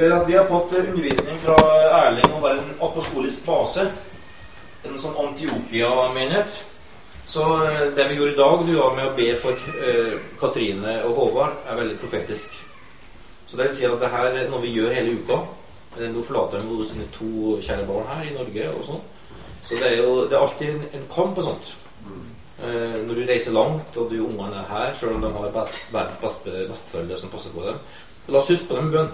ved at vi har fått undervisning fra Erling å være en apostolisk base. En sånn Antiokia-menighet. Så eh, det vi gjorde i dag, du var med å be for eh, Katrine og Håvard, er veldig profetisk. Så det vil si at det her er noe vi gjør hele uka. Eh, Nå forlater han sine to kjære barn her i Norge og sånn. Så det er jo det er alltid en, en kamp og sånt. Eh, når du reiser langt, og du ungene er her, selv om de har best, beste besteforeldre som passer på dem, la oss huske på dem i bønn.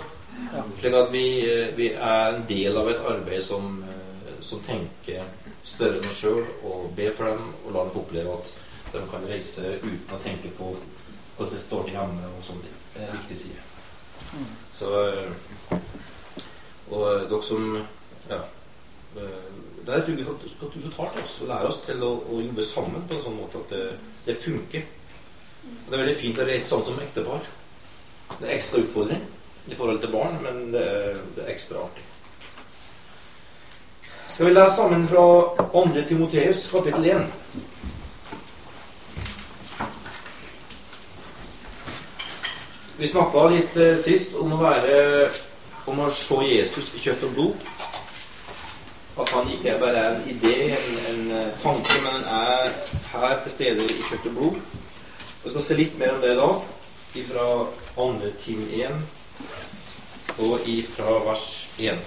Slik at vi, eh, vi er en del av et arbeid som, eh, som tenker større enn oss sjøl, og ber for dem og lar dem få oppleve at de kan reise uten å tenke på hvordan det står til hjemme og sånn. Det er en viktig side. Så eh, Og dere som Ja. Der er trygghet at du så ta til oss og lære oss til å, å jobbe sammen på en sånn måte at det, det funker. Og det er veldig fint å reise sammen som ektepar. Det er ekstra utfordring i forhold til barn, men det er, det er ekstra artig. Skal vi lese sammen fra 2. Timoteus kapittel 1? Vi snakka litt eh, sist om å være om å se Jesus i kjøtt og blod. At han ikke er bare en idé, en, en eh, tanke, men han er her til stede i kjøtt og blod. Vi skal se litt mer om det i dag, fra 2. Tim 1 og ifra vers 1.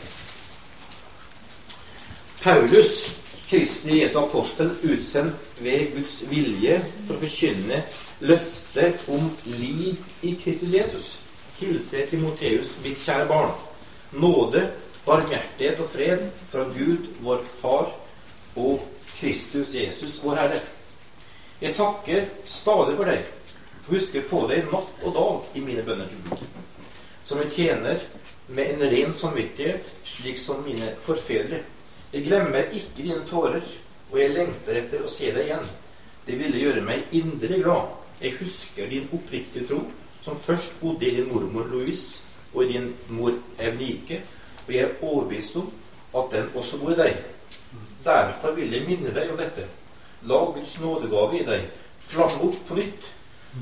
Paulus, Kristi Jesu apostel, utsendt ved Guds vilje for å forkynne løftet om liv i Kristus Jesus. Hilser Timoteus, mitt kjære barn. Nåde, barmhjertighet og fred fra Gud, vår Far, og Kristus Jesus, vår Herre. Jeg takker stadig for deg, husker på deg natt og dag i mine bønner til Gud. Som en tjener med en ren samvittighet, slik som mine forfedre. Jeg glemmer ikke dine tårer, og jeg lengter etter å se deg igjen. Det ville gjøre meg indre glad. Jeg husker din oppriktige tro, som først bodde i din mormor Louise og i din mor Evnike, og jeg er overbevist om at den også bor i deg. Derfor vil jeg minne deg om dette. La Guds nådegave i deg flamme opp på nytt,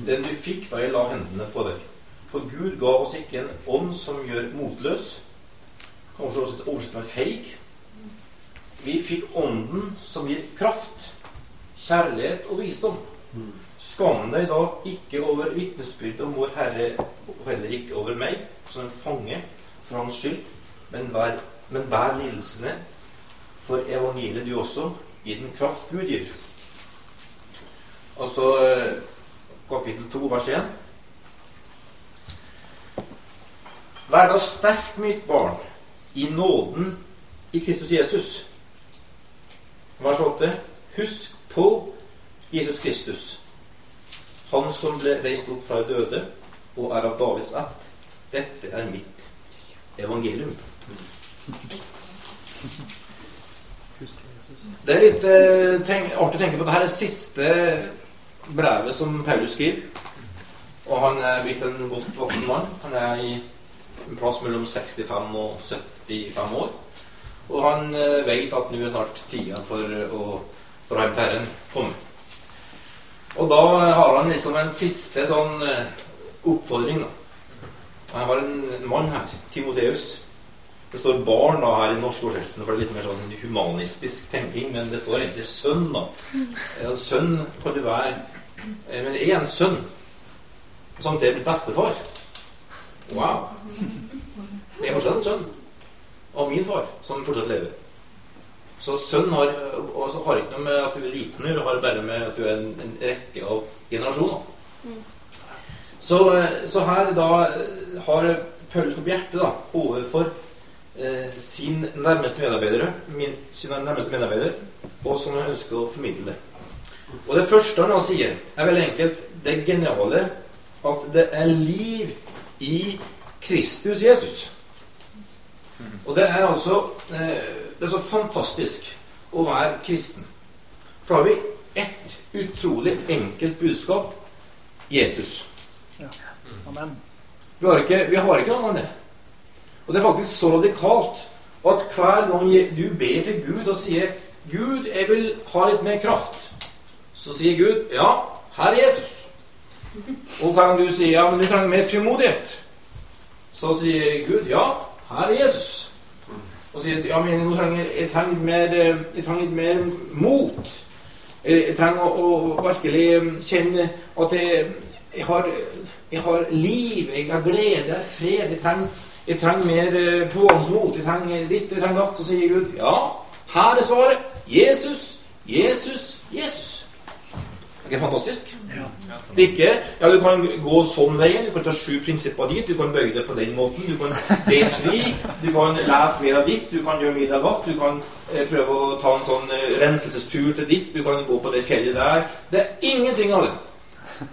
den du fikk da jeg la hendene på deg. For Gud ga oss ikke en ånd som gjør motløs, kanskje også oversett med feig. Vi fikk ånden som gir kraft, kjærlighet og visdom. Skam deg da ikke over vitnesbyrdet om vår Herre, og heller ikke over meg, som en fange for Hans skyld, men vær, men bær lidelsene for evangeliet du også, i den kraft Gud gir. Altså kapittel 2, vers 1. Vær da sterk, mitt barn, i nåden i Kristus Jesus. Vers 8. Husk på Jesus Kristus, han som ble reist opp fra døde og er av Davids ett. Dette er mitt evangelium. Det er litt eh, artig å tenke på. Dette er det siste brevet som Paulus skriver. Og han er blitt en godt voksen mann. Han er i en plass mellom 65 og 75 år. Og han veit vet at nå er snart tida for å for hjem til Herren komme. Og da har han liksom en siste sånn eh, oppfordring. da. Han har en mann her, Timoteus. Det står 'barn' da her i norsk oversettelse, for det er litt mer sånn humanistisk tenking. Men det står egentlig 'sønn', da. Ja, sønn kan du være eh, Men er en sønn. Samtidig blitt bestefar. Wow. Jeg er fortsatt en sønn av min far, som fortsatt lever. Så sønn har, har ikke noe med at du er liten å gjøre, har bare med at du er en, en rekke av generasjoner. Så, så her da har Paulus opp hjertet da, overfor eh, sin nærmeste medarbeidere, min, sin nærmeste medarbeidere, og som han ønsker å formidle. Og det første han da sier, er veldig enkelt det geniale at det er liv i Kristus Jesus. Og det er altså eh, Det er så fantastisk å være kristen. For da har vi ett utrolig enkelt budskap Jesus. Ja. Amen. Vi har ikke, vi har ikke noe annet enn det. Og det er faktisk så radikalt at hver gang du ber til Gud og sier 'Gud, jeg vil ha litt mer kraft', så sier Gud 'Ja, her er Jesus'. Og kan du si 'Ja, men vi trenger mer frimodighet', så sier Gud 'Ja, her er Jesus. Og sier ja, men nå trenger jeg trenger mer, eh, jeg trenger mer mot. Jeg, jeg trenger å, å virkelig eh, kjenne at jeg, jeg, har, jeg har liv, jeg har glede, jeg har fred. Jeg trenger, jeg trenger mer eh, pågangsmot. Jeg trenger ditt, jeg trenger datt. Så sier Gud ja, her er svaret. Jesus, Jesus, Jesus. Er ikke fantastisk? Det er ikke Ja, du kan gå sånn veien, du kan ta sju prinsipper dit, du kan bøye det på den måten, du kan slik, du kan lese mer av ditt, du kan gjøre mer av datt, du kan eh, prøve å ta en sånn eh, renselsestur til ditt, du kan gå på det fjellet der. Det er ingenting av det.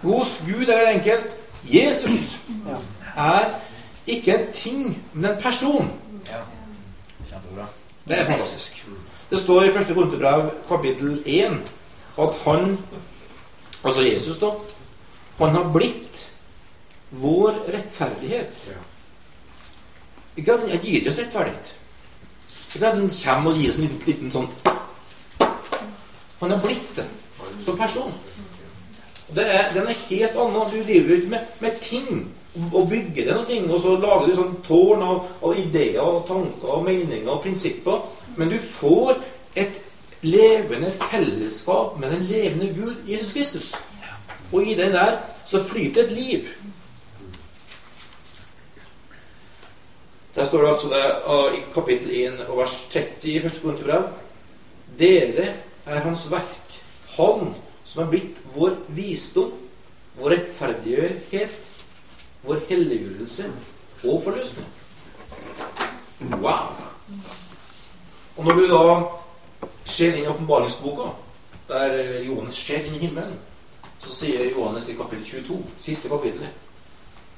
Hos Gud er det enkelt. Jesus er ikke en ting, men en person. Det er fantastisk. Det står i første kontebrev kapittel 1 at han, altså Jesus, da, han har blitt vår rettferdighet. Ikke at han gir oss rettferdighet. Ikke at han kommer og gir oss en liten, liten sånn Han har blitt det som person. Det er, den er helt annen. Du driver ut med, med ting og bygger deg noe, ting, og så lager du sånn tårn av, av ideer og tanker og meninger og prinsipper. Men du får et levende fellesskap med den levende Gud, Jesus Kristus. Og i den der så flyter et liv. Der står det altså det, ah, i kapittel 1 og vers 30 i første Korinterbrev Dere er Hans verk, Han som er blitt vår visdom, vår rettferdighet, vår helliggjørelse og forløsning. Wow! Og når du da ser inn i åpenbaringsboka, der eh, Johannes skjer inn i himmelen, så sier Johannes i kapittel 22, siste kapittelet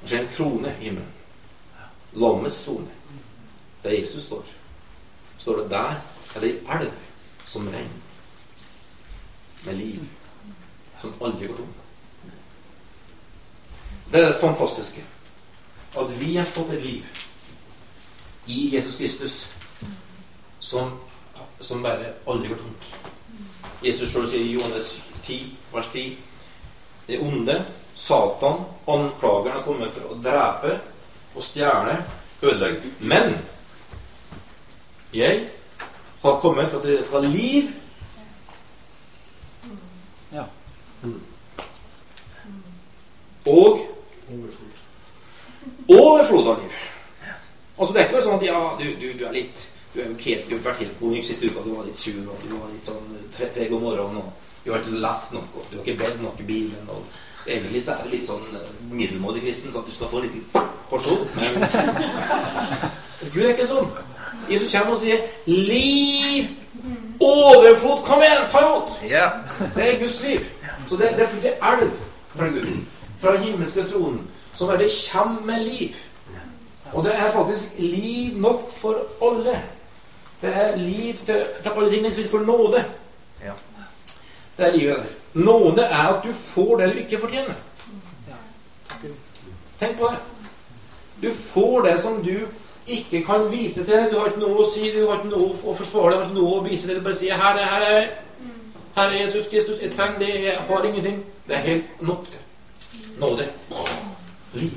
Han skjer en trone i himmelen. Lammets trone. Der Jesus står. står det der er det ei elv som renner med liv. Som aldri går tom. Det er det fantastiske. At vi har fått et liv i Jesus Kristus som, som bare aldri går tomt. Jesus selv sier i Johannes 10, vers 10 Det onde, Satan, anklageren, har kommet for å drepe og stjele, ødelegge. Men jeg har kommet for at dere skal ha liv Ja. og overflod av liv. Altså Det er ikke bare sånn at ja, du, du, du er litt Du har jo helt, du har vært helt god siste uka. Du var litt sur, og du var litt sånn tre- treg om morgenen, og du har ikke lest og du har ikke bedt nok i bilen. og Egentlig så er det litt sånn eh, middelmådig kristen, så at du skal få en liten porsjon. Men Gud er ikke sånn. Jesus kommer og sier 'liv, overflod'. Kom igjen, ta imot! Yeah. Det er Guds liv. Så det, det er elv fra Gud. Fra den himmelske tronen. Som bare kommer med liv. Og det er faktisk liv nok for alle. Det er liv til, til alle ting. Det er for nåde. Ja. Det er livet der. Nåde er at du får det du ikke fortjener. Tenk på det. Du får det som du ikke kan vise til. Du har ikke noe å si, du har ikke noe å forsvare, du har ikke noe å vise til. Du bare sier 'Her er, her er, her er Jesus Kristus. Jeg trenger det. Jeg har ingenting.' Det er helt nok, det. Nåde. Liv.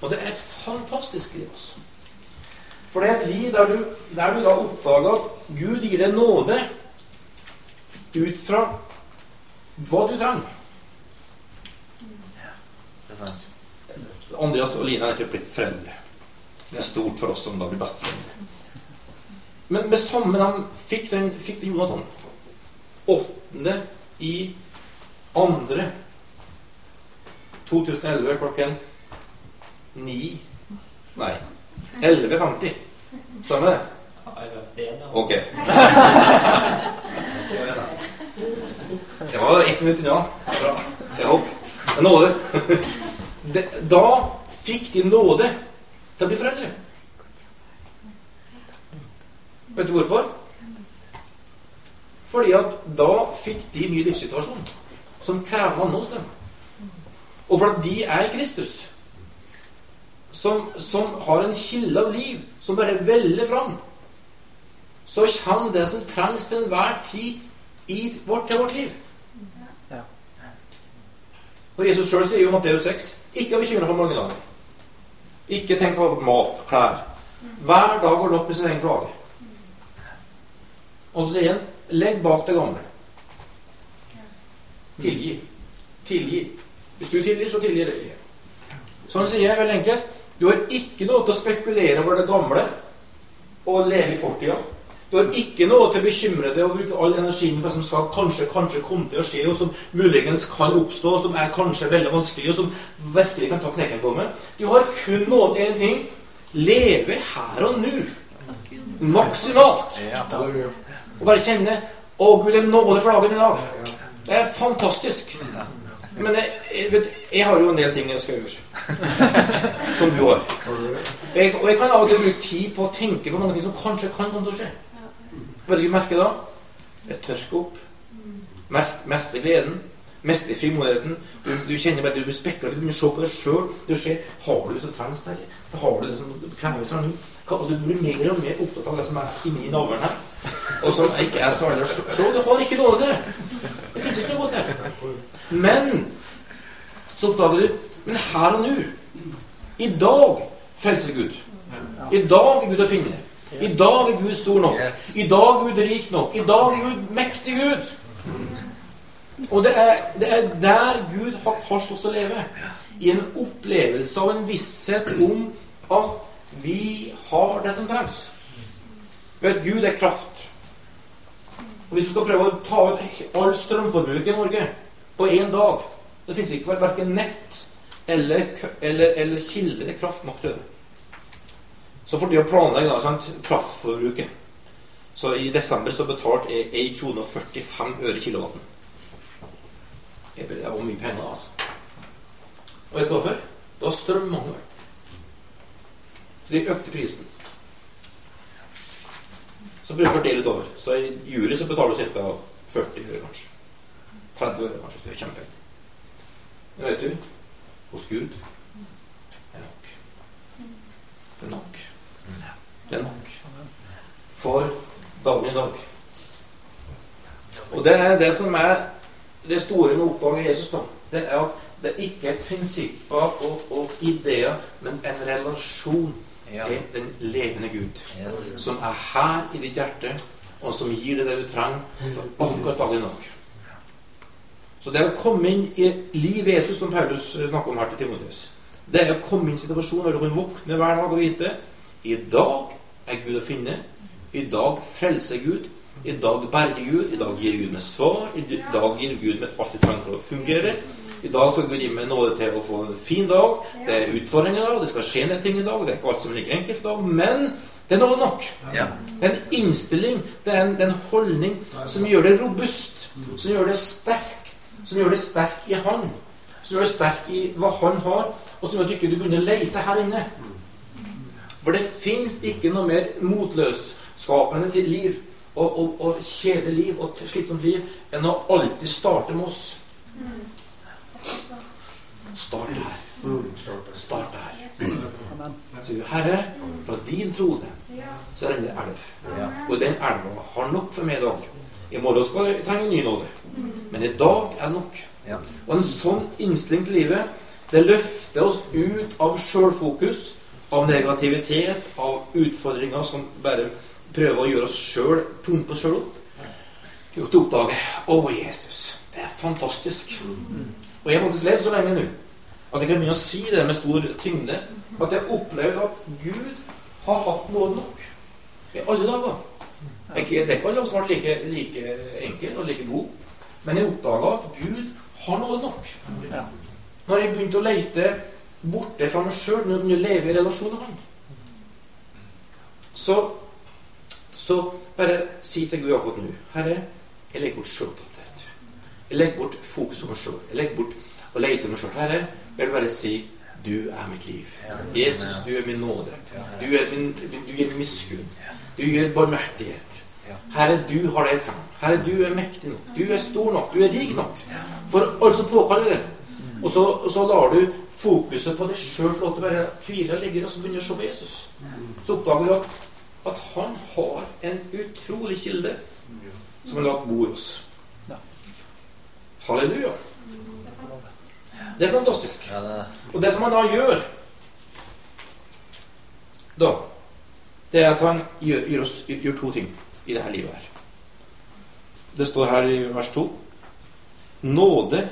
Og det er et fantastisk liv, altså. For det er et liv der du, der du da oppdager at Gud gir deg nåde ut fra hva du trenger. Er. Andreas og Line er ikke blitt foreldre. Det er stort for oss som da blir besteforeldre. Men med samme de fikk den, fikk den Jonathan. Åttende i andre 2011 klokken 9 Nei, 11.50. Stemmer det? Ok. Det var ett minutt unna. Bra. Jeg håper. Det er nåde. Da fikk de nåde til å bli foreldre. Vet du hvorfor? Fordi at da fikk de ny livssituasjon som krever noe hos dem. Og fordi de er Kristus, som, som har en kilde av liv som bare veller fram, så kommer det som trengs til enhver tid i vårt, til vårt liv. Og Jesus sjøl sier jo i Matteus 6 ikke vær bekymra for dager. Ikke tenk på mat, klær. Hver dag går det opp i sin egen klage. Og så sier han legg bak det gamle. Tilgi. Tilgi. Hvis du tilgir, så tilgir jeg. Så han sier veldig enkelt du har ikke noe til å spekulere over det gamle og leve i fortida. Du har ikke noe til å bekymre deg og bruke all energien på det som skal kanskje, kanskje komme til å skje, og som muligens kan oppstå, og som er kanskje veldig vanskelig, og som virkelig kan ta knekken på meg. Du har kun noe til én ting. Leve her og nå. Maksimalt. Og bare kjenne Å, Gud, det er nåde for dagen i dag. Det er fantastisk. Men jeg, jeg, vet, jeg har jo en del ting jeg skal gjøre. Som du har. Jeg, og jeg kan av og til bruke tid på å tenke på mange ting som kanskje kan komme til å skje. Vet du hva jeg merker da? Jeg tørker opp. Merk, mestre gleden. Mestre frimodigheten. Du, du kjenner bare du blir spekulativ. Du begynner å se på deg sjøl. Du ser Har du så trengs der? Har du det som kreves her nå? Hva- du blir mer og mer opptatt av det som er inni navlen her. Og som ikke er særlig å se. Du har ikke noe til det. Det fins ikke noe til. Men så oppdager du Men her og nå I dag frelser Gud. I dag er Gud å finne. I dag er Gud stor nok. I dag er Gud rik nok. I dag er Gud mektig Gud. Og det er, det er der Gud har kalt oss å leve. I en opplevelse av en visshet om at vi har det som trengs. Vet, Gud er kraft. Og Hvis du skal prøve å ta ut all strømforbruket i Norge på én dag Det fins ikke verken nett eller, eller, eller kilder eller kraft nok til det. Så for det å planlegge da, sant, kraftforbruket Så i desember så betalte jeg 1 krone og 45 øre kilowatten. Det det var mye penger, altså. Og vet du hvorfor? Det var strømmangel. Så de økte prisen. Så blir fordele litt over. Så i juli så betaler du ca. 40 øre, kanskje. 30 øre, kanskje. Det er kjempepenger. Men vet du, hos Gud er nok. Det er nok. Det er nok. For dagen i dag. Og det er det som er det store med å i Jesus, da. Det er at det ikke er prinsipper og, og ideer, men en relasjon Ja. til den levende Gud Yes. som er her i ditt hjerte, og som gir deg det du trenger for akkurat dagen i dag. Så det å komme inn i livet Jesus, som Paulus snakker om her til Timoteus, det er å komme inn i situasjonen situasjon der du kan våkne hver dag og vite i dag er Gud å finne. I dag frelser Gud. I dag berger Gud. I dag gir Gud meg svar. I dag gir Gud meg alt jeg trenger for å fungere. I dag skal Gud gi meg nåde til å få en fin dag. Det er utfordringer i dag. Det skal skje en ting i dag. Det er ikke alt som er like enkelt i dag. Men det er nåde nok. Ja. Det er en innstilling, det er en, det er en holdning som gjør det robust, som gjør det sterk, som gjør det sterk i Han, som gjør det sterk i hva Han har, og som gjør at du ikke begynner å lete her inne. For det fins ikke noe mer motløsskapende til liv og, og, og kjedelig liv og slitsomt liv enn å alltid starte med oss. Start der. Start. Amen. Sier du, Herre, fra din trone så renner det elv. Og den elva har nok for meg i dag. I morgen skal jeg trenge ny nåde. Men i dag er nok. Ja. Og en sånn innstilling til livet, det løfter oss ut av sjølfokus, av negativitet, av utfordringer som bare prøver å gjøre oss sjøl pumpe oss sjøl opp. Til å oppdage Å, Jesus, det er fantastisk. Og jeg har faktisk levd så lenge nå at jeg kan begynne å si det med stor tyngde. At jeg opplevde at Gud har hatt noe nok i alle dager. Det er ikke, det er ikke alle som har vært like, like enkel og like god. Men jeg oppdaga at Gud har noe nok. Når jeg begynte å lete borte fra meg sjøl, når jeg begynte å leve i relasjon med Han, så, så bare si til Gud akkurat nå Herre, jeg legger bort sjøltatthet. Jeg legger bort fokus på meg sjøl. Jeg legger bort å lete meg sjøl. Herre, jeg vil bare si du er mitt liv. Jesus, du er min nåde. Du er min, du gir miskunn. Du gir barmhjertighet. Herre, du har det jeg trenger. Herre, du er mektig nok. Du er stor nok. Du er rik nok. For alle som påkaller det. Og så, og så lar du fokuset på deg sjøl få lov til å bare hvile og ligge, og så begynner du å se på Jesus. Så oppdager du at, at han har en utrolig kilde som er lagt bo i oss. Ja. da, det er at han gjør, gjør, oss, gjør to ting i dette livet her. Det står her i vers 2. Nåde,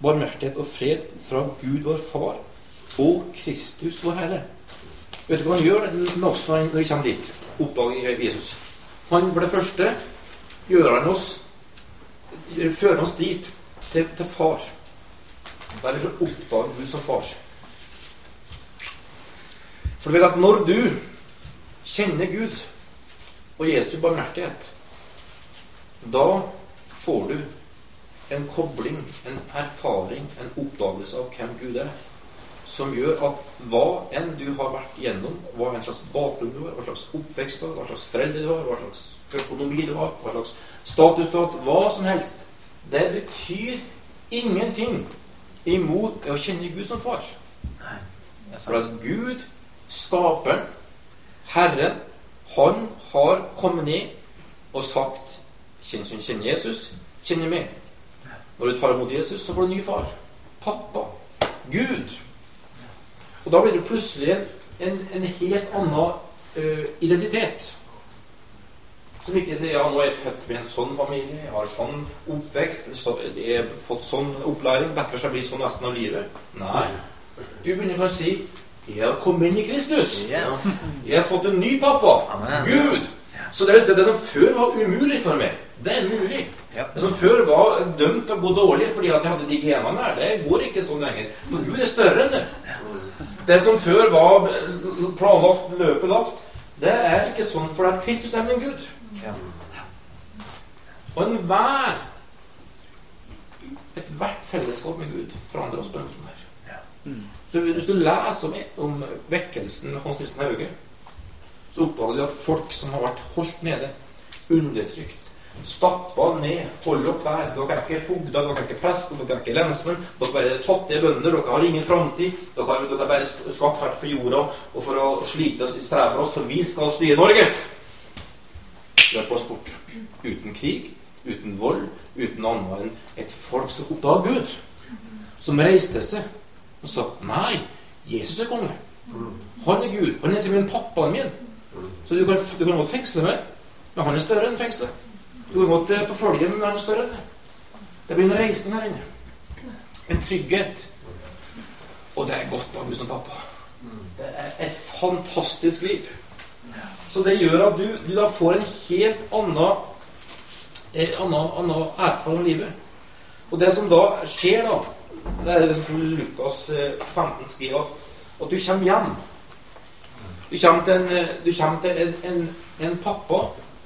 barmhjertighet og fred fra Gud vår Far og Kristus vår Herre. Vet du hva han gjør oss når vi kommer dit? Oppdager Jesus. Han for det første gjør han oss fører oss dit, til, til far. Der vi Gud som far. For du vet at når du kjenner Gud og Jesu barmhjertighet, da får du en kobling, en erfaring, en oppdagelse av hvem Gud er, som gjør at hva enn du har vært igjennom, hva en slags bakgrunn du har, hva slags oppvekst du har, hva slags foreldre du har, hva slags økonomi du har, hva slags status du har, hva som helst, det betyr ingenting imot å kjenne Gud som far. For at Gud, skaperen, Herren, han har kommet ned og sagt kjenner Jesus, kjenner meg. Når du tar imot Jesus, så får du en ny far. Pappa. Gud. Og da blir det plutselig en, en, helt annen uh, identitet. Som ikke sier ja, nå er jeg født med en sånn familie, jeg har sånn oppvekst, så jeg har fått sånn opplæring, derfor skal jeg bli sånn resten av livet. Nei. Du begynner å si jeg har kommet inn i Kristus. Yes. Jeg har fått en ny pappa. Amen. Gud. Så det vil si, det som før var umulig for meg, det er mulig. Ja. Det som før var dømt til å gå dårlig fordi at jeg hadde de genene der, det går ikke sånn lenger. For Gud er større enn det. Det som før var planlagt, løpet lagt, det er ikke sånn for at Kristus er min Gud. Ja. Og enhver Ethvert fellesskap med Gud forandrer oss på den måten her. Så hvis du leser om, om vekkelsen Hans Kristen Hauge, så oppdager du at folk som har vært holdt nede, undertrykt, stappa ned, hold opp der. Dere er ikke fogder, dere er ikke prester, dere er ikke lensmenn. Dere er bare fattige bønder, dere har ingen framtid. Dere, dere er bare skapt her for jorda og for å slite og streve for oss, for vi skal styre Norge. Løp oss bort. Uten krig, uten vold, uten annet enn et folk som oppdaga Gud. Som reiste seg og sa Nei, Jesus er konge. Han er Gud. Han er til og med pappaen min. Så du kan, du kan godt fengsle meg, men han er større enn fengselet. Du kan godt eh, forfølge meg, men han er større enn det. Det blir en reisning her inne. En trygghet. Og det er godt å ha Gud som pappa. Det er et fantastisk liv. Så det gjør at du, du da får en helt annen, eh, annen, annen erfaring om livet. Og det som da skjer, da Det er det som Lukas eh, 15 skriver, at, du kommer hjem. Du kommer til en, eh, kommer til en, en, en pappa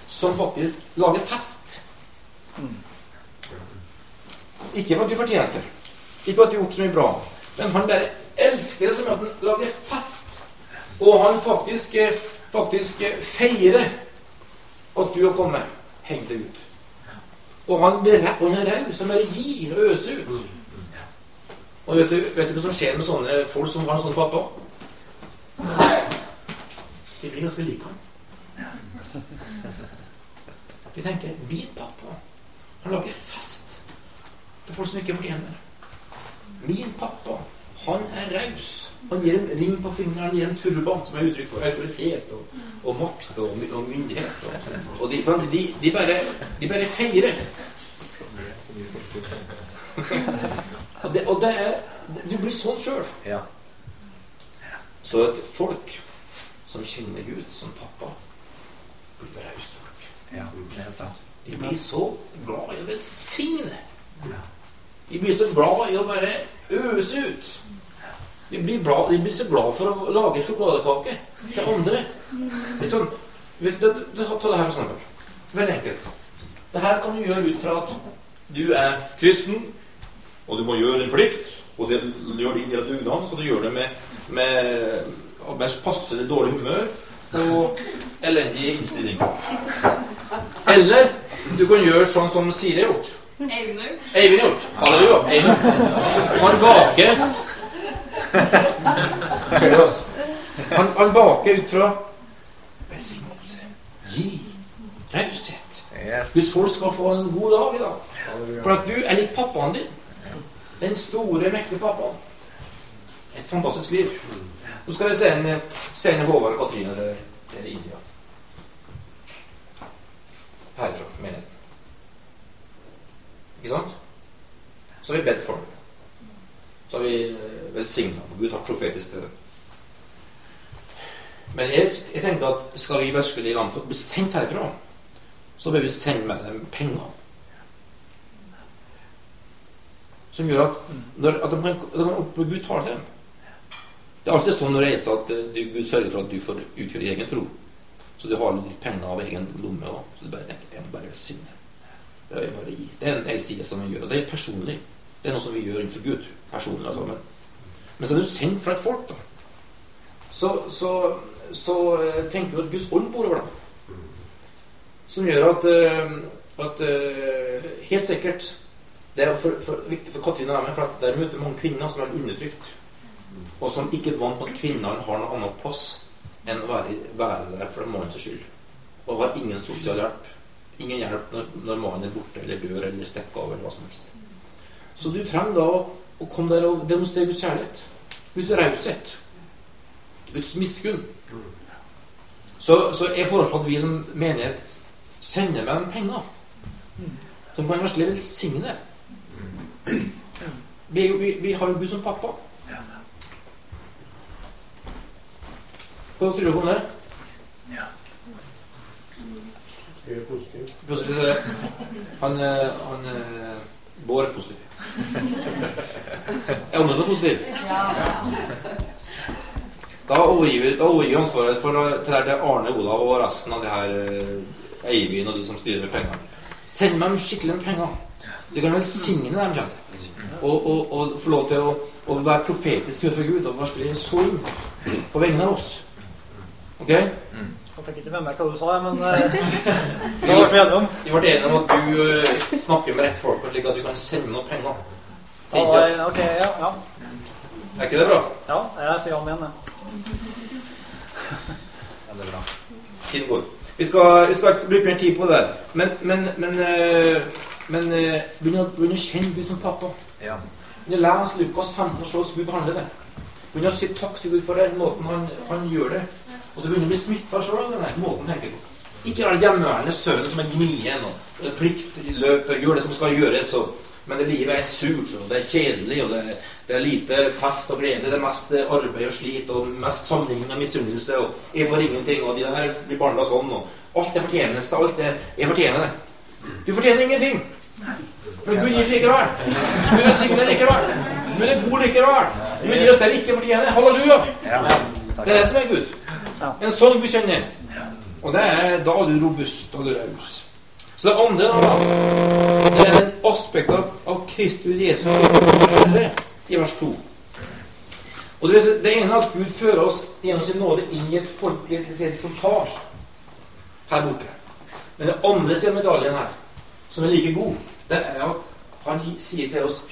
som faktisk lager fest. Ikke for at du fortjente det. Ikke for at du har gjort så mye bra. Men han bare elsker det som at han lager fest. Og han faktisk, eh, faktisk eh, feirer at du har kommet hjem til Gud. Og han er raus. Han bare gir og øser ut. Og vet du, vet du hva som skjer med sånne folk som har en sånn pappa? De blir ganske like ham. Vi tenker min pappa, han lager fest til folk som ikke fortjener. Min pappa, han er raus. Han gir en ring på fingeren, han gir en turban, som er uttrykk for autoritet og, og makt og, og myndighet. Og, og de? De, de, bare, de bare feirer. Og det, og det er Du blir sånn sjøl. Ja. Så et folk som kjenner Gud som pappa, blir raust folk. ja. Det er sant. De blir så glad i å velsigne. De blir så glad i å bare øse ut. De blir, bra, de blir så glad for å lage sjokoladekake til andre. Vet du, vet du, Ta det her for eksempel. Veldig enkelt. Det her kan du gjøre ut fra at du er kristen, og du må gjøre en plikt, og det, gjør din del av dugnaden, så du gjør det med, med, med passende dårlig humør og elendig innstilling. Eller du kan gjøre sånn som Siri har gjort. Eivind Eivind har gjort. Halleluja. Eivind. Han baker? Han, han baker ut fra besignelse, Gi. Raushet. Hvis folk skal få en god dag i dag. For at du er litt pappaen din. Den store, mektige pappaen. Et fantastisk liv. Nå skal vi se en, sender Håvard og Katrine til, til India. Herifra, jeg. Ikke sant? Så har vi bedt for dem. Så har vi eh, velsigna dem. Gud har profetisk til dem. Men jeg, jeg tenker at skal vi virkelig i landet få bli sendt herfra, så bør vi sende med dem penger. Som gjør at, når, at de kan, oppleve Gud taler til dem. Det er alltid sånn når jeg reiser at eh, du, Gud sørger for at du får utføre egen tro. Så du har litt penger av egen lomme. Og, så du bare tenker jeg må bare velsigne. Det er bare gi. Det er en jeg sier som jeg gjør. Og det er personlig. Det er noe som vi gjør innenfor Gud. Personlig. Altså. Men, men så er du sendt fra et folk, da. Så, så, så eh, tenker du at Guds ånd bor over deg. Som gjør at, eh, at Helt sikkert Det er for, for, viktig for Katrine og dem, for at der møter mange kvinner som er undertrykt. Og som ikke er vant på at kvinnene har noen annen plass enn å være, være der for mannens skyld. Og har ingen sosial hjelp. Ingen hjelp når, når mannen er borte eller dør eller stikker av. eller hva som helst. Så du trenger da å komme der og demonstrere Guds kjærlighet. Guds raushet. Guds miskunn. Så, så jeg foreslår at vi som menighet sender dem penger. Som kan virkelig velsigne. Vi, vi, vi har jo Gud som pappa. Hva tror du om det? Ja. Jeg er positiv. Positiv til det. Han, eh, han eh, Bård er positiv. Er andre som positiv? Da overgir da overgir vi ansvaret for til Arne Olav og resten av de her eh, Eivind og de som styrer med penger. Send dem skikkelig med penger. Du kan velsigne dem, kjære. Og, og, og få lov til å, å være profetisk for Gud og så inn på vegne av oss. Ok? Jeg fikk ikke med meg hva du sa, men eh, ble vi enige om. Vi ble enige om at du eh, snakker med rett folk, slik at du kan sende noen penger. Ja, ok, ja, ja. Er ikke det bra? ja, jeg sier om igjen, jeg. Ja, det er bra. Tiden går. Vi skal, vi skal ikke bruke mer tid på det. Men, men, men, eh, men eh, begynn å kjenne Gud som pappa. Ja. Begynn å oss Lukas 15 og se hvordan Gud behandler det. Begynn å si takk til Gud for den måten han, han gjør det. Og så begynner du å bli smitta sjøl av den måten tenker på. Ikke den hjemmeværende sønnen som er gnien og pliktløper, gjør det som skal gjøres. Og, men det livet er surt, og det er kjedelig, og det er, det er lite fest og glede. Det er mest arbeid og slit, og mest sammenligning og misunnelse. Og 'jeg får ingenting', og de der blir behandla sånn. Og alt er fortjeneste. Alt er Jeg fortjener det. Du fortjener ingenting. For Gud gir likevel. Gud velsigner likevel. Gud er god likevel. Gud gir oss det vi ikke fortjener. Halleluja. Det er det som er Gud. En sånn Gud kjenner. Og det er, da er du robust og du er raus. Så det andre da, det er en aspekt av, av Kristus Jesus i vers 2. Og du vet, Det ene er at Gud fører oss gjennom sin nåde inn i et folkelig som far her borte. Men det andre siden av medaljen her, som er like god, det er at han sier til oss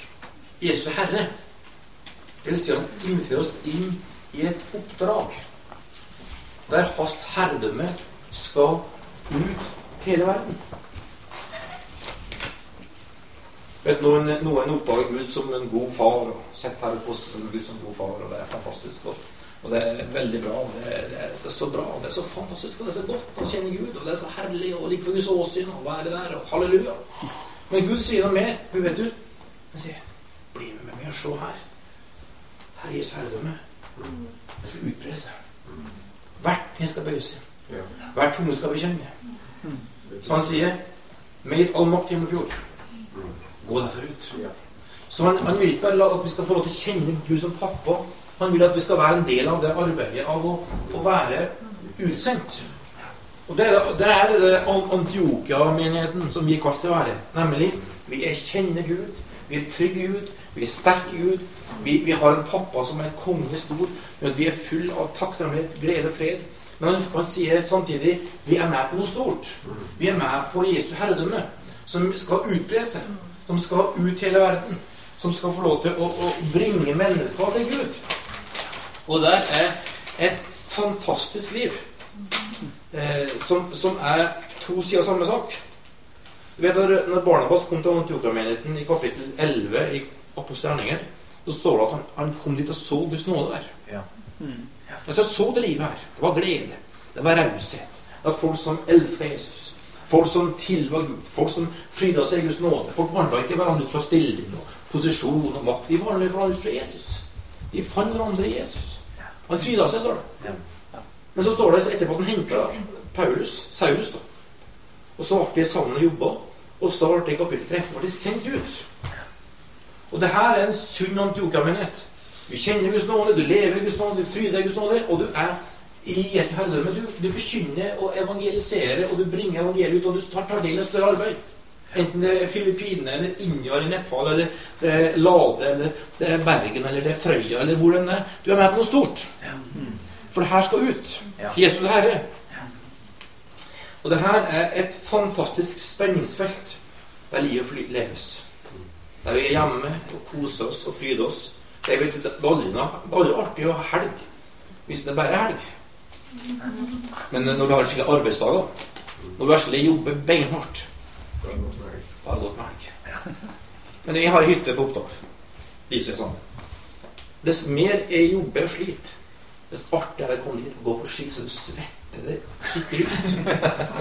Jesus er Herre. Det vil si han innfører oss inn i et oppdrag der hans herredømme skal ut hele verden. Vet, noen, noen oppdager Gud som en god far og setter her på seg som Gud som god far, og det er fantastisk. Og, og det er veldig bra. og Det er, det, er, det er så bra, og det er så fantastisk, og det er så godt å kjenne Gud, og det er så herlig å ligge for Guds åsyn og være der, og halleluja. Men Gud sier noe mer. Gud vet du. Han sier, 'Bli med meg og se her. Her er Jesu herredømme. Jeg skal utbre seg. Hvert jeg skal bøye seg. Hvert Hver tunge skal bekjenne. Så han sier, 'Med all makt hjemme på jord'. Gå derfor ut. Så han, han vil ikke bare at vi skal få lov til å kjenne Gud som pappa. Han vil at vi skal være en del av det arbeidet av å, å være utsendt. Og Det det, er det Antiokia-menigheten som vi er kalt til å være. Nemlig vi er kjenner Gud, vi er trygge Gud, vi er sterke Gud. Vi, vi har en pappa som er konge stor, vi er full av takknemlighet, glede og fred. Men han, sier samtidig vi er med på noe stort. Vi er med på Jesu herredømme, som skal utbre seg. Som skal ut hele verden. Som skal få lov til å, å bringe mennesker til Gud. Og det er et fantastisk liv. Eh, som, som er to sider av samme sak. Du vet Når, når Barnabas kom til Antiokia-menigheten i kapittel 11 i Apostels så står det at han, han kom dit og så Guds nåde der. Ja. Mm. Altså, så så det livet her. Det var glede. Det var raushet. Det var folk som elska Jesus. Folk som tilba Gud. Folk som fryda seg i Guds nåde. Folk vandra ikke hverandre ut fra stilling og posisjon og makt. De vandra hverandre ut fra Jesus. De fant hverandre i Jesus. Han fryda seg, står det. Men så står det etterpå at han henta Paulus, Saulus, da. Og så ble de sammen og jobba. Og så ble det i kapittel 13 ble de sendt ut. Og det her er en sunn antiokia-menighet. Du kjenner Guds nåde, du lever Guds nåde, du fryder i Guds nåde, og du er i Jesu herredømme. Du, du forkynner og evangeliserer, og du bringer evangeliet ut, og du tar, tar del i et større arbeid. Enten det er Filippinene, eller India, eller Nepal, eller det er Lade, eller det er Bergen, eller det er Frøya, eller hvor den er. Du er med på noe stort. For det her skal ut. Ja. Jesus er Herre. Og det her er et fantastisk spenningsfelt der livet leves. Der vi er hjemme og koser oss og fryder oss. Det er veldig artig å ha helg hvis det bare er helg. Men når du har skikkelig arbeidsdager, når du virkelig jobber beinhardt, da er det godt med helg. Men jeg har hytte på Oppdal. Sammen. Dess mer jeg jobber og sliter, dess artigere er å komme hit og gå på ski så du svetter det skikkelig ut.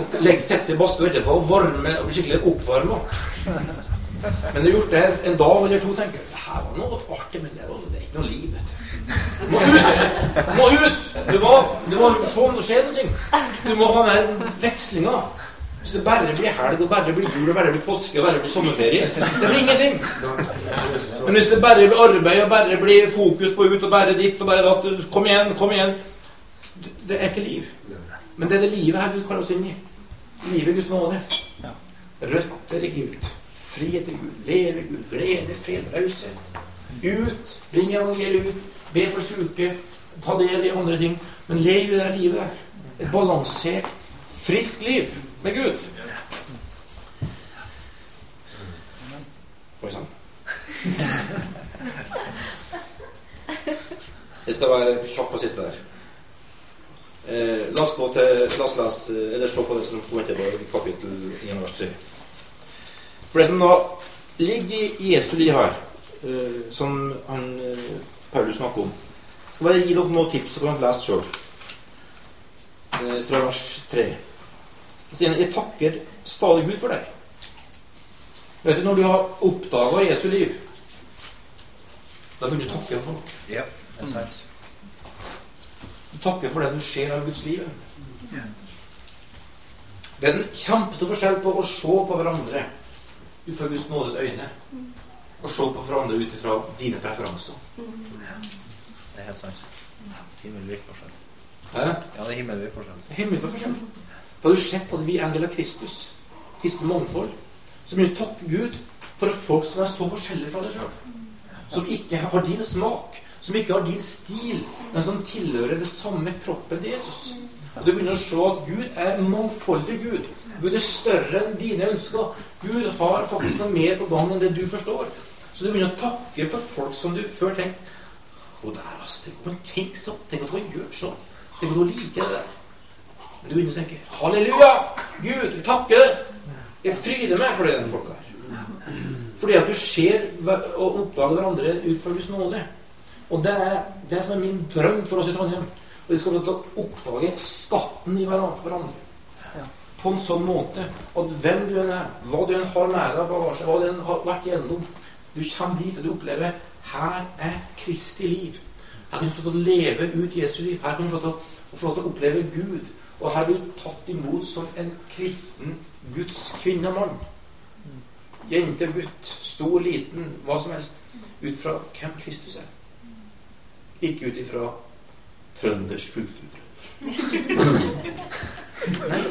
Og legge, sette seg i badstua etterpå og varme og bli skikkelig oppvarma. Men jeg har gjort det en dag eller to, tenker jeg. Det her var noe artig, men det, var, det er ikke noe liv, vet du. Du må ut! Du må ut! Du må, du må se om det skjer noe. Du må ha den vekslinga. Hvis det bare blir helg, og bare blir jul, og bare blir påske, og bare blir sommerferie Det blir ingenting. Men hvis det bare blir arbeid, og bare blir fokus på ut, og bare ditt og bare datt Kom igjen, kom igjen. Det er ikke liv. Men det er det livet her Gud kaller oss inn i. Livet Guds nåde. Røtter i Gud. Frihet i Gud. Leve Gud. Glede, fred, raushet. Ut. Bring evangeliet ut. Be for syke. Ta del i andre ting. Men lev i det livet der. Et balansert, friskt liv med Gud. Oi sann. Jeg skal være kjapp på siste her. Eh, la oss gå til La oss lese, eller se på det som kommer etterpå kapittel 1 vers 3. For det som da ligger i Jesu liv her, eh, som han, eh, Paulus snakker om Jeg skal bare gi dere noen tips, kan dere lese sjøl. Eh, fra vers 3. Så sier han 'Jeg takker stadig Gud for deg'. Vet du, Når du har oppdaga Jesu liv, da begynner du å takke folk. Ja, det er sant. Du takker for det du ser av Guds liv. Det er en kjempestor forskjell på å se på hverandre ut fra Guds nådes øyne og se på hverandre ut fra dine preferanser. Det er helt sant. Himmelvid forskjell. Hæ? Ja, det er himmelvid forskjell. Himmelvid forskjell. For har du sett at vi er en del av Kristus? Kristus mangfold. Så begynner du å takke Gud for folk som er så forskjellige fra deg sjøl. Som ikke har din smak, som ikke har din stil, men som tilhører det samme kroppen til Jesus. Og du begynner å se at Gud er en mangfoldig Gud. Gud er større enn dine ønsker. Gud har faktisk noe mer på gang enn det du forstår. Så du begynner å takke for folk som du før tenkte Å, der, altså. Tenk sånn. Tenk at hun gjør sånn. Tenk at hun liker det der. Men du begynner å tenke Halleluja! Gud, jeg takker deg. Jeg fryder meg for det den folka her. Fordi at du ser og oppdager hverandre ut fra Guds nåde. Og det er det som er min drøm for oss i Trondheim. Og vi skal få oppdage skatten i hverandre. På en sånn måte at hvem du er, hva du har med deg, bagasje, hva du har vært igjennom Du kommer dit og du opplever her er Kristi liv. Her kan du få til å leve ut Jesu liv. Her kan du få til å, få oppleve Gud. Og her blir du tatt imot som en kristen Guds kvinnemann. Jente, gutt, stor, liten, hva som helst. Ut fra hvem Kristus er. Ikke ut ifra trøndersk kultur. Nei.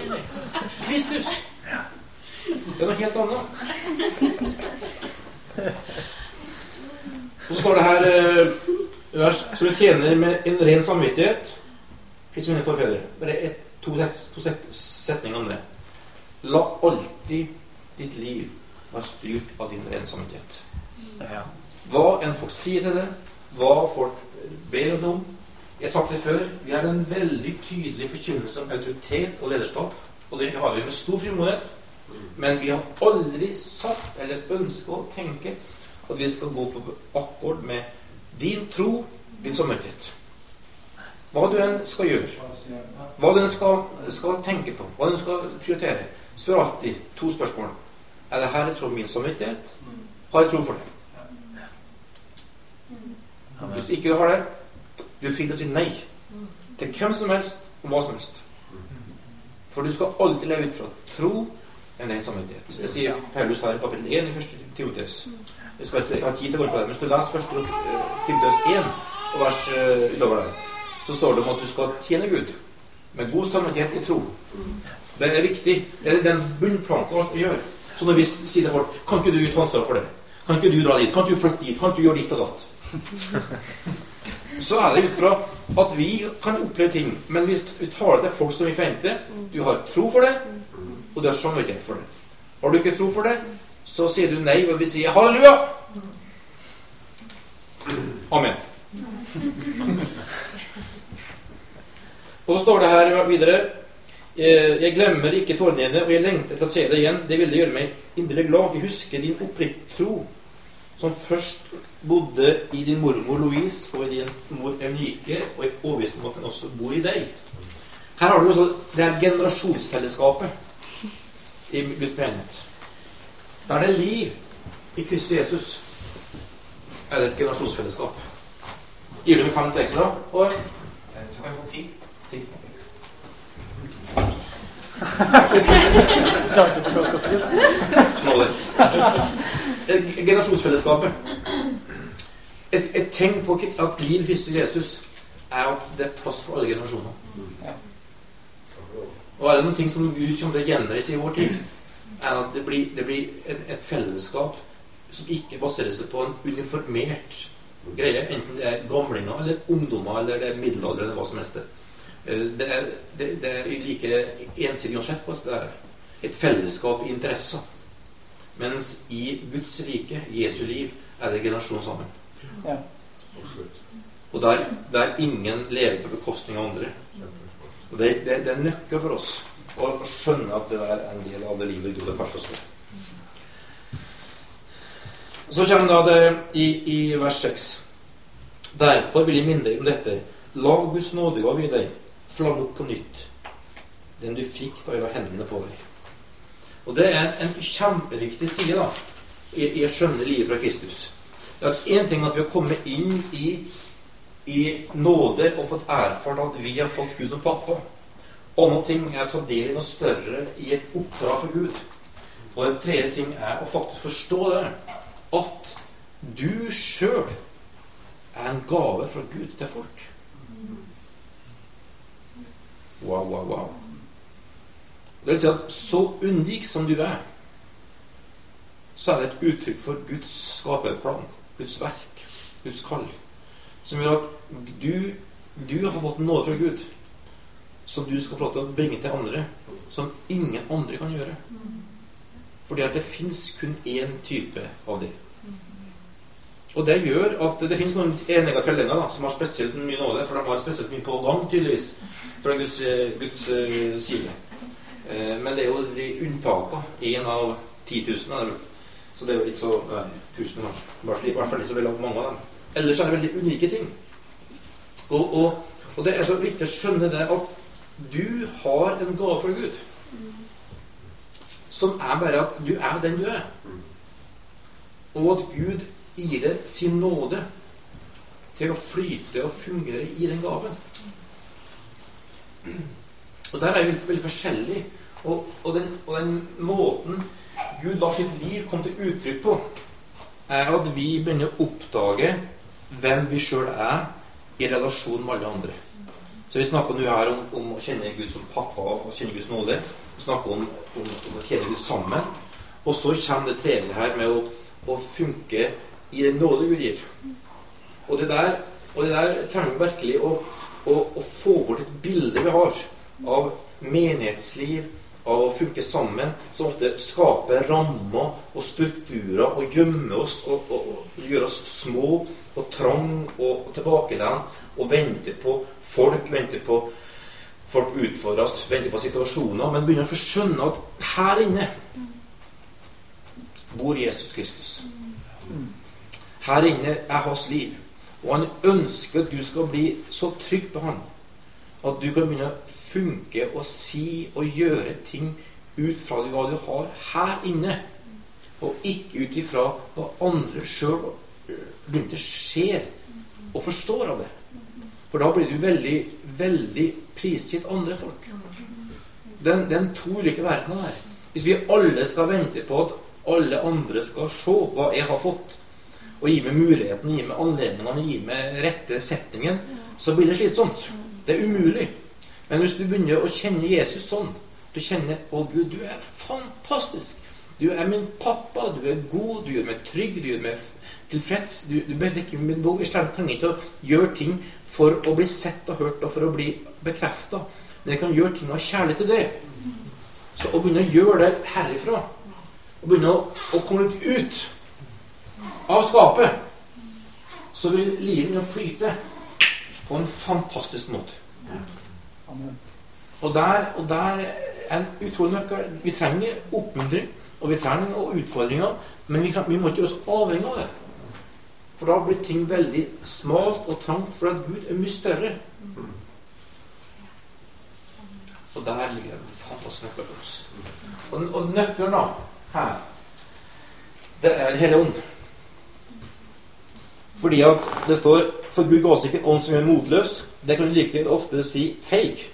Kristus. Det er noe helt annet. Så står det her eh, vers som tjener med en ren samvittighet. Som mine forfedre. Bare et, to, to setninger om det. La alltid ditt liv være styrt av din ren samvittighet. Ja. Hva en folk sier til det, hva folk ber om Jeg har sagt det før, vi har en veldig tydelig forkynnelse om autoritet og lederskap. Og det har vi med stor frimodighet. Men vi har aldri sagt eller ønsket å tenke at vi skal gå på akkord med din tro, din samvittighet. hva du enn skal gjøre, hva du skal, skal tenke på, hva du skal prioritere, spør alltid to spørsmål. Er det her i tråd med min samvittighet? Har jeg tro for det? Hvis du ikke har det, du er fri til å si nei til hvem som helst og hva som helst. For du skal alltid leve ut fra tro enn ren samvittighet. Det sier Paulus her i kapittel 1 i 1. Timoteus. Jeg skal ikke ha tid til å gå inn på det, men hvis du leser 1. Timoteus 1 og vers eh, utover der, så står det om at du skal tjene Gud med god samvittighet i tro. Det er viktig. Det er den bunnplanken alt vi gjør. Så når vi sier til folk Kan ikke du ta ansvar for det? Kan ikke du dra dit? Kan ikke du flytte dit? Kan ikke du gjøre ditt og datt? Så er det ut fra at vi kan oppleve ting, men vi, vi tar til folk som vi forventer. Du har tro for det, og du har samvittighet for det. Har du ikke tro for det, så sier du nei, og vi sier halleluja. Amen. Og så står det her videre eh, Jeg glemmer ikke tårene og jeg lengter etter å se deg igjen. Det ville gjøre meg inderlig glad. Jeg husker din oppriktige tro, som først bodde i din mormor Louise og i din mor Eunike, og jeg er overbevist om at den også bor i deg. Her har du også det her generasjonsfellesskapet i Guds menighet. er det liv i Kristus Jesus, er det et generasjonsfellesskap. Gir du meg fem til ekstra? Og Du kan få ti. Det. Generasjonsfellesskapet. Et, et tegn på at liv hyster Jesus er at det er plass for alle generasjoner. Og er det noen ting som Gud som det å i vår tid, er at det blir, det blir en, et fellesskap som ikke baserer seg på en uniformert greie, enten det er gamlinger eller ungdommer eller det er middelaldrende hva som helst. Eh, Det er, det, det er like ensidig uansett hvordan det er. Et fellesskap i interesser. Mens i Guds rike, Jesu liv, er det generasjon sammen. Ja. Og der, der ingen lever på bekostning av andre. Og det, det, det er nøkkel for oss å skjønne at det der er en del av det livet Gud har kalt oss til. Så kommer da det i, i vers 6. Derfor vil jeg minne deg om dette. La Guds nådegave i deg flamme opp på nytt, den du fikk da jeg var hendene på deg. Og det er en kjempeviktig side da, i, i å skjønne livet fra Kristus. Det er én ting at vi har kommet inn i, i nåde og fått erfart at vi har fått Gud som pappa. Annen ting er å ta del i noe større i et oppdrag for Gud. Og en tredje ting er å faktisk forstå det. At du sjøl er en gave fra Gud til folk. Wow, wow, wow. Det vil si at så unik som du er, så er det et uttrykk for Guds skaperplan, Guds verk, Guds kall. Som gjør at du, du har fått nåde fra Gud, som du skal få lov til å bringe til andre, som ingen andre kan gjøre. Fordi at det fins kun én type av det. Og det gjør at det finnes noen enige fellinger da, som har spesielt mye nåde, for de har spesielt mye på gang, tydeligvis, fra Guds, eh, Guds eh, side. Eh, Men det er jo de unntakene. Én av 10 000 av dem. Så det er jo ikke så 1000 kanskje. I hvert fall ikke så veldig mange av dem. Ellers er det veldig unike ting. Og, og, og det er så viktig å skjønne det at du har en gave fra Gud. Som er bare at du er den du er. Og at Gud gir det sin nåde til å flyte og fungere i den gaven. Og der er vi veldig forskjellige. Og, og, den, og den måten Gud lar sitt liv komme til uttrykk på, er at vi begynner å oppdage hvem vi sjøl er i relasjon med alle andre. Så vi snakker nå her om, om å kjenne Gud som pappa og kjenne Guds nåde. Vi snakker om, om, om å tjene Gud sammen. Og så kommer det tredje her med å, å funke i den nåde Gud gir. Og det der, og det der trenger vi virkelig å, å, å få bort et bilde vi har av menighetsliv, av å funke sammen, som ofte skaper rammer og strukturer og gjemmer oss og, og, og gjør oss små og trang og, og tilbakelent og venter på folk, venter på folk utfordrer oss, venter på situasjoner, men begynner å skjønne at her inne bor Jesus Kristus. Her inne er hans liv. Og han ønsker at du skal bli så trygg på han At du kan begynne å funke og si og gjøre ting ut fra hva du har her inne. Og ikke ut ifra hva andre sjøl rundt deg ser og forstår av det. For da blir du veldig, veldig prisgitt andre folk. Den, den to ulike verdenene der. Hvis vi alle skal vente på at alle andre skal se hva jeg har fått, og gi meg muligheten, gi meg anledningene, gi meg rette settingen, så blir det slitsomt. Det er umulig. Men hvis du begynner å kjenne Jesus sånn Du kjenner 'Å, Gud, du er fantastisk'. Du er min pappa. Du er god. Du gjør meg trygg. Du gjør meg tilfreds. Du, du bedekker min. Jeg trenger ikke å gjøre ting for å bli sett og hørt og for å bli bekrefta. Men jeg kan gjøre ting av kjærlighet til deg. Så å begynne å gjøre det herifra, og begynne å, å komme litt ut av skapet, så vil livet flyte på en fantastisk måte. Og der, og der er en utrolig nøkkel. Vi trenger oppmuntring, og vi trenger utfordringer, men vi, kan, vi må ikke gjøre oss avhengig av det. For da blir ting veldig smalt og trangt, for at Gud er mye større. Og der ligger en fantastisk nøkkel for oss. Og, og nøkkelen da, her, det er Den hellige ånd. Fordi at det står For Gud ga oss ikke ånd som gjør motløs. Det kan du like ofte si fake.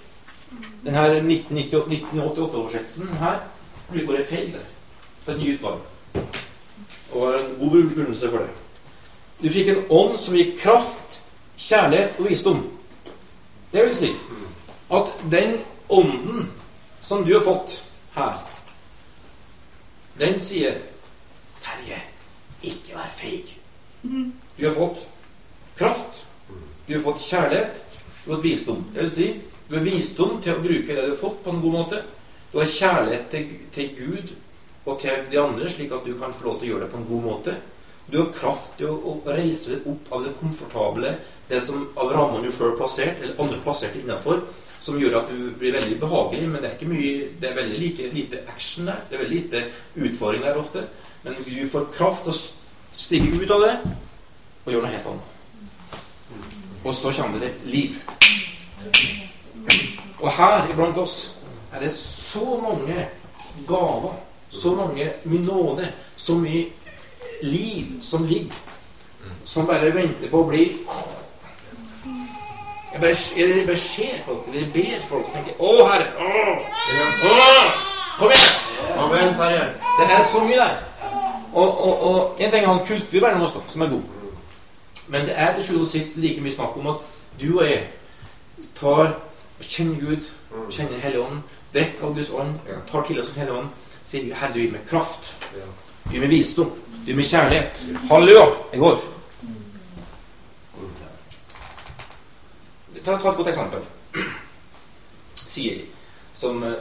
Denne 1988-oversettelsen her bruker ordet 'feig' der. På en ny utgave. Og en god begrunnelse for det. Du fikk en ånd som gir kraft, kjærlighet og visdom. Det vil si at den ånden som du har fått her, den sier Terje, ikke vær feig. Du har fått kraft, du har fått kjærlighet, du har fått visdom. Det vil si, du har visdom til å bruke det du har fått, på en god måte. Du har kjærlighet til, til Gud og til de andre, slik at du kan få lov til å gjøre det på en god måte. Du har kraft til å, å reise opp av det komfortable, det som av rammene du sjøl har plassert, eller andre plassert innafor, som gjør at du blir veldig behagelig. Men det er ikke mye, det er veldig like, lite action der. Det er veldig lite utfordring der ofte. Men du får kraft til å stige ut av det og gjør noe helt annet. Og så kommer det et liv. Og her iblant oss er det så mange gaver, så mange minåder, nåde, så mye liv som ligger, som bare venter på å bli Jeg bare, jeg bare ser folk, dere ber folk tenke Å, Herre! Å, å, kom igjen! Amen. Det er så mye der. Og, og, og en ting er han vår, som er god. Men det er til sjuende og sist like mye snakk om at du og jeg tar kjenner Gud, kjenner Den hellige ånd, drikker av Guds ånd, tar til oss Den hellige ånd, sier Herre, du gir meg kraft. Du gir meg visdom. Du gir meg kjærlighet. Halleluja! Jeg går. Ta, ta et godt eksempel. Siri, som eh,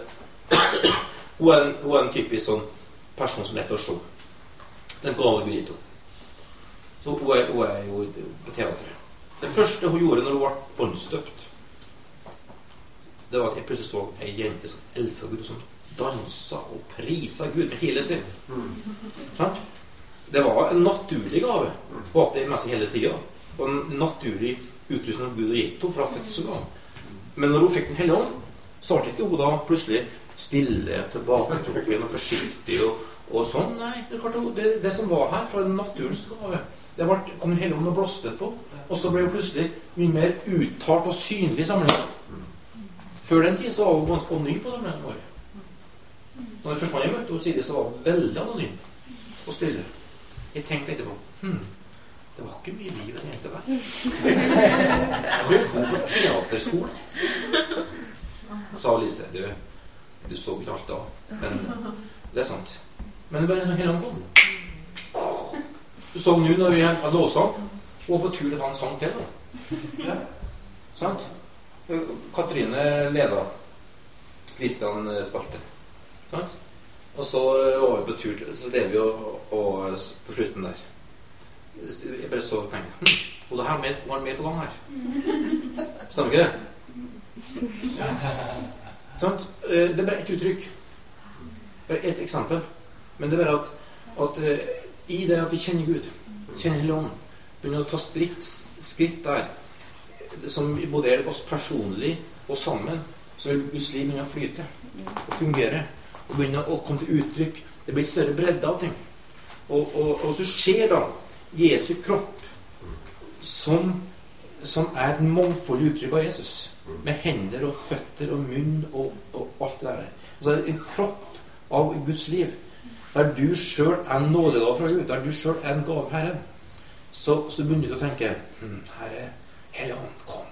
hun, er en, hun er en typisk sånn person som lett å se. Den gave Gud gitt henne. Så hun er, hun er jo på teatret. Det første hun gjorde når hun ble åndsdøpt, det var at jeg plutselig så ei jente som elska Gud, og som dansa og prisa Gud med hele sin. Sant? Det var en naturlig gave. Hun har det med seg hele tida. Og en naturlig utrustning Gud har gitt henne fra fødselen av. Men når hun fikk Den hellige ånd, så ble ikke hun da plutselig stille, tilbaketrukken og forsiktig og, og sånn. Nei, det, det, det som var her, fra naturens gave, det ble, kom hele ånd og blåste på. Og så ble jo plutselig mye mer uttalt og synlig samling. Før den tid så var hun ganske anonym på sammenhengen vår. Når det første gang jeg møtte henne, Siri, så var hun veldig anonym og stille. Jeg tenkte etterpå hm, det var ikke mye liv i den jenta der. Hun var på teaterskole. Sa Lise. Du, du så ikke alt da. Men det er sant. Men det bare sånn helt annen kom. Du så nå når vi hadde lovsang, hun var på tur til å ta en sang til. da. Sant? Katrine leda. Kristian spilte. Sant? Og så var vi på tur, til- så lever vi og, og på slutten der. Jeg bare så og tenkte hm, Hun har mer, mer på gang her. Stemmer ikke det? Ja. Sant? Eh, Det er bare ett uttrykk. Bare ett eksempel. Men det er bare at, at eh, i det at vi kjenner Gud, kjenner Hellig Ånd, begynner å ta skritt, skritt der som både er oss personlig og sammen, så vil Guds liv begynne å flyte og fungere. Og begynne å komme til uttrykk. Det blir større bredde av ting. Og, og, og hvis du ser da Jesu kropp som, som er et mangfoldig uttrykk av Jesus, med hender og føtter og munn og, og alt det der Altså en kropp av Guds liv, der du sjøl er nådegave fra Gud, der du sjøl er en gave fra Herren, så, så begynner du å tenke hm, Herre, Hellige Ånd, kom.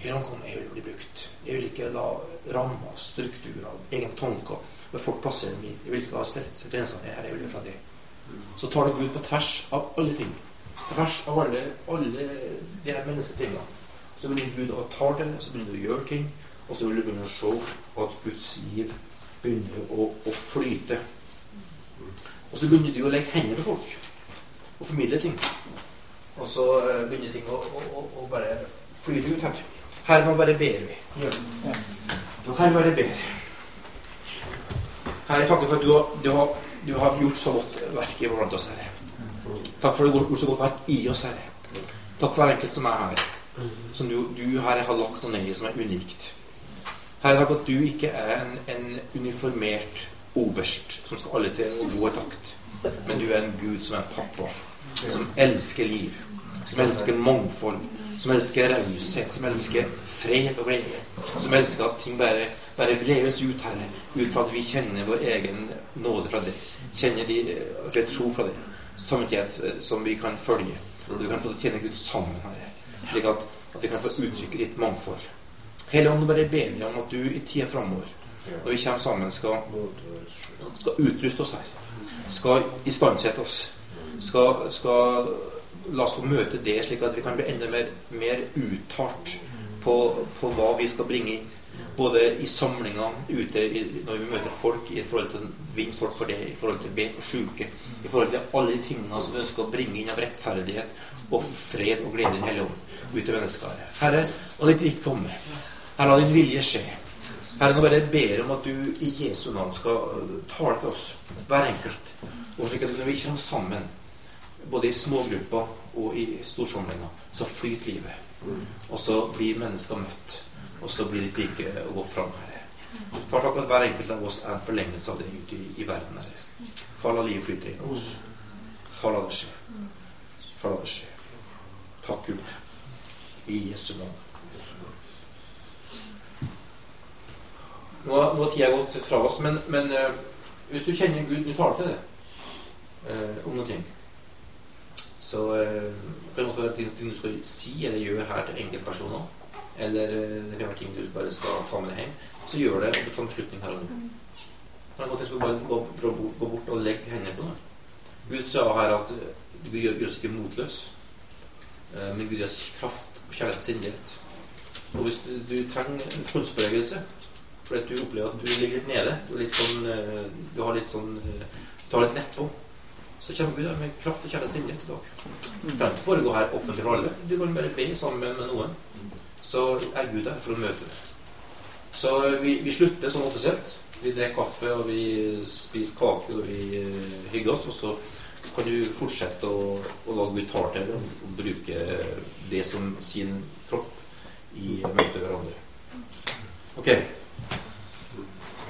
Hellige Ånd, kom. Jeg vil bli brukt. Jeg vil ikke la rammer, strukturer, egen tanker med folk plassere meg. Jeg vil ikke la grensene her. Jeg vil gjøre fra det. Så tar du Gud på tvers av alle ting. På tvers av alle, alle de her mennesketingene. Så begynner Gud å ta det, så begynner du å gjøre ting, og så vil du begynne å se at Guds liv begynner å, å flyte. Og så begynner du å legge hendene på folk og formidle ting. Og så eh, begynner ting å, å, å, å bare flyte ut her. Her må bare ber vi. Ja. her bare ber. Herre, takk for at du har, du, du har gjort så godt verk iblant oss, Herre. Takk for at du har gjort så godt verk i oss, Herre. Takk for hver enkelt som er her. Som du, du Herre, har lagt noe ned i som er unikt. Herre, takk at du ikke er en, en uniformert oberst som skal alle til å gå i takt. Men du er en Gud som er en pappa. Som elsker liv. Som elsker mangfold. Som elsker raushet. Som elsker fred og glede. Som elsker at ting bare, bare leves ut, Herre. Ut fra at vi kjenner vår egen nåde fra deg. Kjenner vi at tro fra deg. Samtidig eh, som vi kan følge. Og du kan få tjene Gud sammen, Herre. Slik at, at vi kan få uttrykke ditt mangfold. Hele ånd bare ber vi om at du i tida framover, når vi kommer sammen, skal, skal utruste oss her. Skal istandsette oss. Skal, skal la oss få møte det, slik at vi kan bli enda mer, mer uttalt på, på hva vi skal bringe inn. Både i samlingene ute i, når vi møter folk, i forhold til å vinne folk for det, i forhold til be for syke, i forhold til alle de tingene som vi ønsker å bringe inn av rettferdighet og fred og glede i Den hellige ånd ut til mennesker. Herre, la ditt rike komme. Herre, la din vilje skje. Herre, nå bare ber om at du i Jesu navn skal tale til oss, hver enkelt. Og slik at når vi kommer sammen, både i smågrupper og i storsamlinger, så flyter livet. Og så blir mennesker møtt. Og så blir ditt rike å gå fram, Herre. Far, takk at hver enkelt av oss er en forlengelse av det ute i, i verden, Herre. Far, la livet flyte inn oss. Far, la det skje. Far, la det skje. Takk, Gud. I Jesu navn. Nå, nå har tida gått fra oss, men, men uh, hvis du kjenner Gud Nå taler til deg uh, om noen ting. Så uh, kan det være ting du skal si eller gjøre her til enkeltpersoner. Eller det kan være ting du bare skal ta med deg hjem. Så gjør det og ta en beslutning her og nå. Det kan godt jeg du bare gå, gå, gå bort og legge hendene på noe. Gud sa her at Gud gjør, oss ikke motløs, men Gud gir oss kraft og kjærlighet og sindighet. Og hvis du, du trenger en fondsbevegelse fordi at du opplever at du ligger litt nede. Du, litt sånn, du har litt sånn Du tar litt nedpå. Så kommer Gud med kraft og kjærlighet sinne til deg. Det trenger ikke foregå her offentlig for alle. Du kan bare be sammen med noen. Så er Gud der for å møte deg. Så vi, vi slutter sånn offisielt. Vi drikker kaffe, og vi spiser kake, og vi uh, hygger oss. Og så kan du fortsette å, å la Gud tale til deg og bruke det som sin kropp i møte med hverandre. Ok.